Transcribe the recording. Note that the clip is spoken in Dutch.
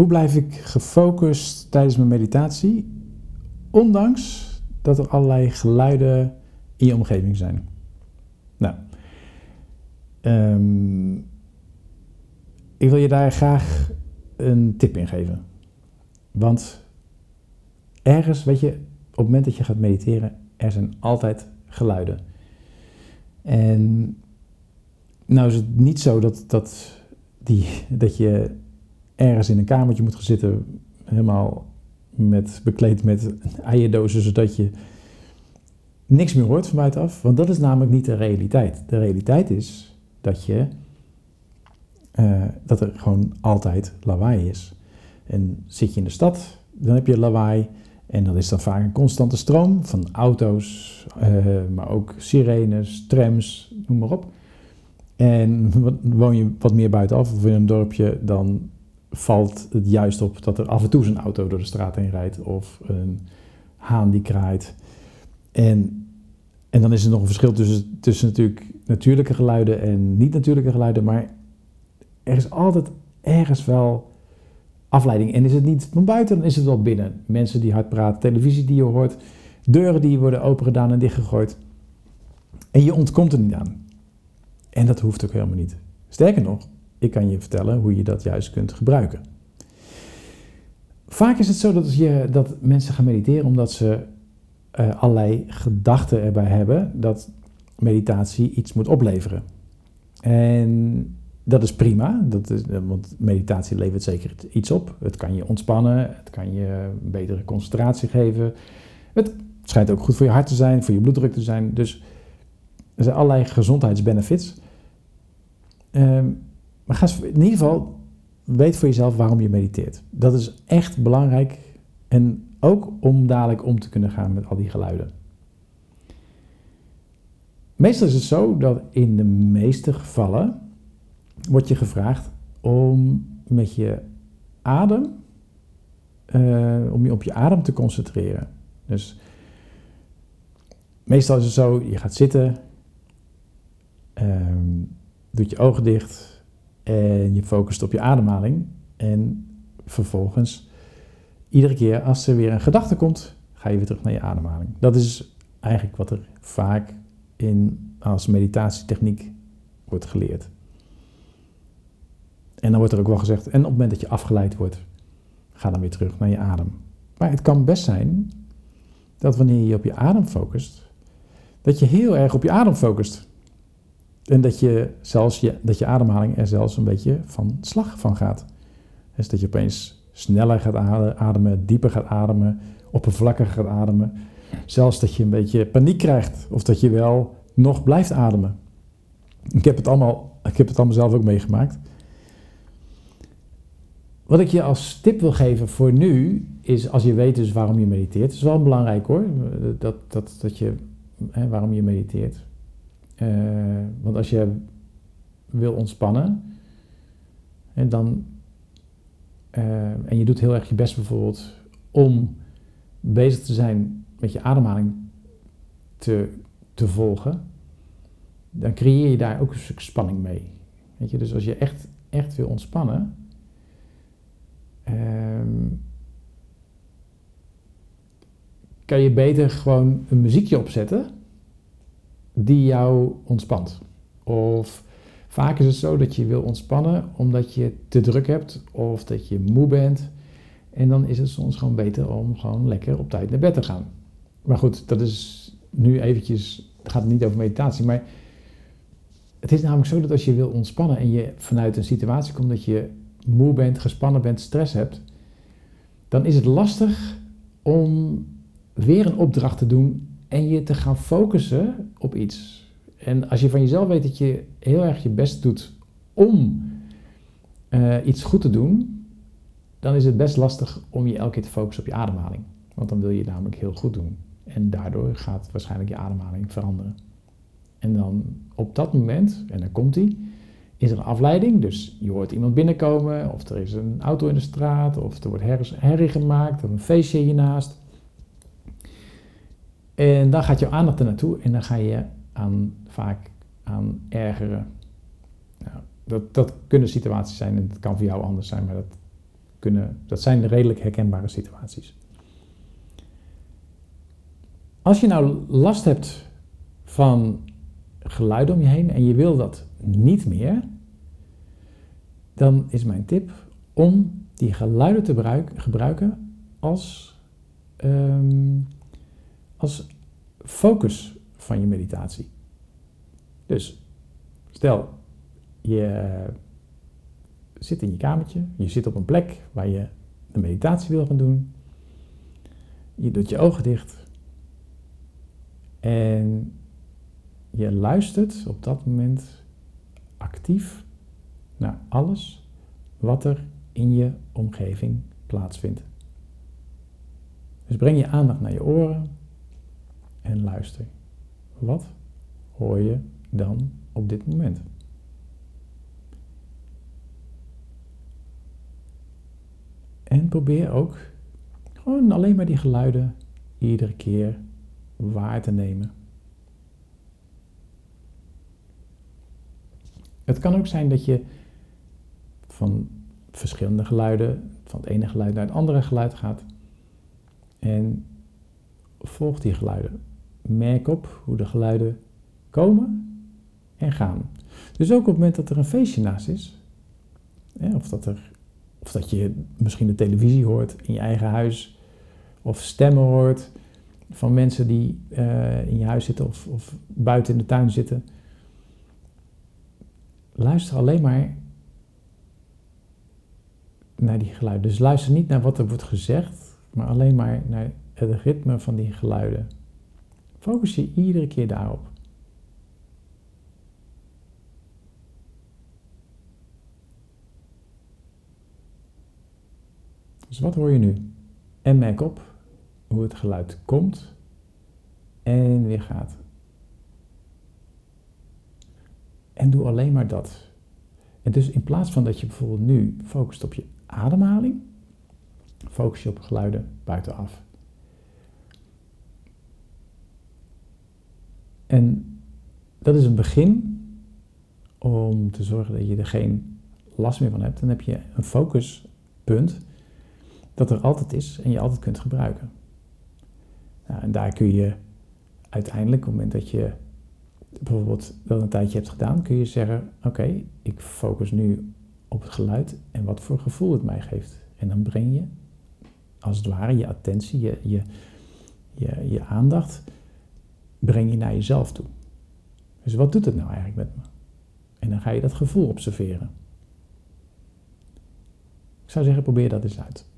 Hoe blijf ik gefocust tijdens mijn meditatie, ondanks dat er allerlei geluiden in je omgeving zijn? Nou, um, ik wil je daar graag een tip in geven. Want ergens, weet je, op het moment dat je gaat mediteren, er zijn altijd geluiden. En nou is het niet zo dat, dat, die, dat je ergens in een kamertje moet gaan zitten, helemaal met, bekleed met eierdozen, zodat je niks meer hoort van buitenaf. Want dat is namelijk niet de realiteit. De realiteit is dat, je, uh, dat er gewoon altijd lawaai is. En zit je in de stad, dan heb je lawaai. En dat is dan vaak een constante stroom van auto's, uh, maar ook sirenes, trams, noem maar op. En woon je wat meer buitenaf of in een dorpje, dan valt het juist op dat er af en toe een auto door de straat heen rijdt of een haan die kraait. En, en dan is er nog een verschil tussen, tussen natuurlijk natuurlijke geluiden en niet-natuurlijke geluiden, maar er is altijd ergens wel afleiding. En is het niet van buiten, dan is het wel binnen. Mensen die hard praten, televisie die je hoort, deuren die worden opengedaan en dichtgegooid. En je ontkomt er niet aan. En dat hoeft ook helemaal niet. Sterker nog, ik kan je vertellen hoe je dat juist kunt gebruiken. Vaak is het zo dat, je, dat mensen gaan mediteren omdat ze uh, allerlei gedachten erbij hebben dat meditatie iets moet opleveren. En dat is prima, dat is, want meditatie levert zeker iets op. Het kan je ontspannen, het kan je betere concentratie geven. Het schijnt ook goed voor je hart te zijn, voor je bloeddruk te zijn. Dus er zijn allerlei gezondheidsbenefits. Um, maar ga in ieder geval, weet voor jezelf waarom je mediteert. Dat is echt belangrijk. En ook om dadelijk om te kunnen gaan met al die geluiden. Meestal is het zo dat in de meeste gevallen wordt je gevraagd om met je adem, uh, om je op je adem te concentreren. Dus meestal is het zo, je gaat zitten, um, doet je ogen dicht, en je focust op je ademhaling. En vervolgens, iedere keer als er weer een gedachte komt, ga je weer terug naar je ademhaling. Dat is eigenlijk wat er vaak in, als meditatietechniek wordt geleerd. En dan wordt er ook wel gezegd, en op het moment dat je afgeleid wordt, ga dan weer terug naar je adem. Maar het kan best zijn dat wanneer je op je adem focust, dat je heel erg op je adem focust. En dat je zelfs je, dat je ademhaling er zelfs een beetje van slag van gaat. Dus dat je opeens sneller gaat ademen, dieper gaat ademen, oppervlakkiger gaat ademen. Zelfs dat je een beetje paniek krijgt of dat je wel nog blijft ademen. Ik heb het allemaal, ik heb het allemaal zelf ook meegemaakt. Wat ik je als tip wil geven voor nu is, als je weet dus waarom je mediteert, het is wel belangrijk hoor, dat, dat, dat je, hè, waarom je mediteert. Uh, want als je wil ontspannen, en, dan, uh, en je doet heel erg je best bijvoorbeeld om bezig te zijn met je ademhaling te, te volgen, dan creëer je daar ook een stuk spanning mee. Weet je, dus als je echt, echt wil ontspannen, uh, kan je beter gewoon een muziekje opzetten die jou ontspant. Of vaak is het zo dat je wil ontspannen omdat je te druk hebt of dat je moe bent. En dan is het soms gewoon beter om gewoon lekker op tijd naar bed te gaan. Maar goed, dat is nu eventjes, het gaat niet over meditatie, maar het is namelijk zo dat als je wil ontspannen en je vanuit een situatie komt dat je moe bent, gespannen bent, stress hebt, dan is het lastig om weer een opdracht te doen en je te gaan focussen op iets. En als je van jezelf weet dat je heel erg je best doet om uh, iets goed te doen, dan is het best lastig om je elke keer te focussen op je ademhaling. Want dan wil je namelijk heel goed doen. En daardoor gaat waarschijnlijk je ademhaling veranderen. En dan op dat moment, en dan komt die, is er een afleiding. Dus je hoort iemand binnenkomen, of er is een auto in de straat, of er wordt herrie gemaakt, of een feestje hiernaast. En dan gaat je aandacht er naartoe en dan ga je aan, vaak aan ergeren. Nou, dat, dat kunnen situaties zijn en het kan voor jou anders zijn, maar dat kunnen, dat zijn redelijk herkenbare situaties. Als je nou last hebt van geluiden om je heen en je wil dat niet meer, dan is mijn tip om die geluiden te gebruiken als, ehm, als focus van je meditatie. Dus stel, je zit in je kamertje, je zit op een plek waar je de meditatie wil gaan doen. Je doet je ogen dicht. En je luistert op dat moment actief naar alles wat er in je omgeving plaatsvindt. Dus breng je aandacht naar je oren en luister. Wat hoor je dan op dit moment? En probeer ook gewoon alleen maar die geluiden iedere keer waar te nemen. Het kan ook zijn dat je van verschillende geluiden, van het ene geluid naar het andere geluid gaat. En volg die geluiden. Merk op hoe de geluiden komen en gaan. Dus ook op het moment dat er een feestje naast is, of, dat er, of dat je misschien de televisie hoort in je eigen huis, of stemmen hoort van mensen die uh, in je huis zitten of, of buiten in de tuin zitten. Luister alleen maar naar die geluiden. Dus luister niet naar wat er wordt gezegd, maar alleen maar naar het ritme van die geluiden. Focus je iedere keer daarop. Dus wat hoor je nu? En merk op hoe het geluid komt en weer gaat. En doe alleen maar dat. En dus in plaats van dat je bijvoorbeeld nu focust op je ademhaling, focus je op geluiden buitenaf. En dat is een begin om te zorgen dat je er geen last meer van hebt. Dan heb je een focuspunt dat er altijd is en je altijd kunt gebruiken. Nou, en daar kun je uiteindelijk, op het moment dat je bijvoorbeeld wel een tijdje hebt gedaan, kun je zeggen: Oké, ik focus nu op het geluid en wat voor gevoel het mij geeft. En dan breng je, als het ware, je attentie, je, je, je, je aandacht, breng je naar jezelf toe. Dus wat doet het nou eigenlijk met me? En dan ga je dat gevoel observeren. Ik zou zeggen, probeer dat eens uit.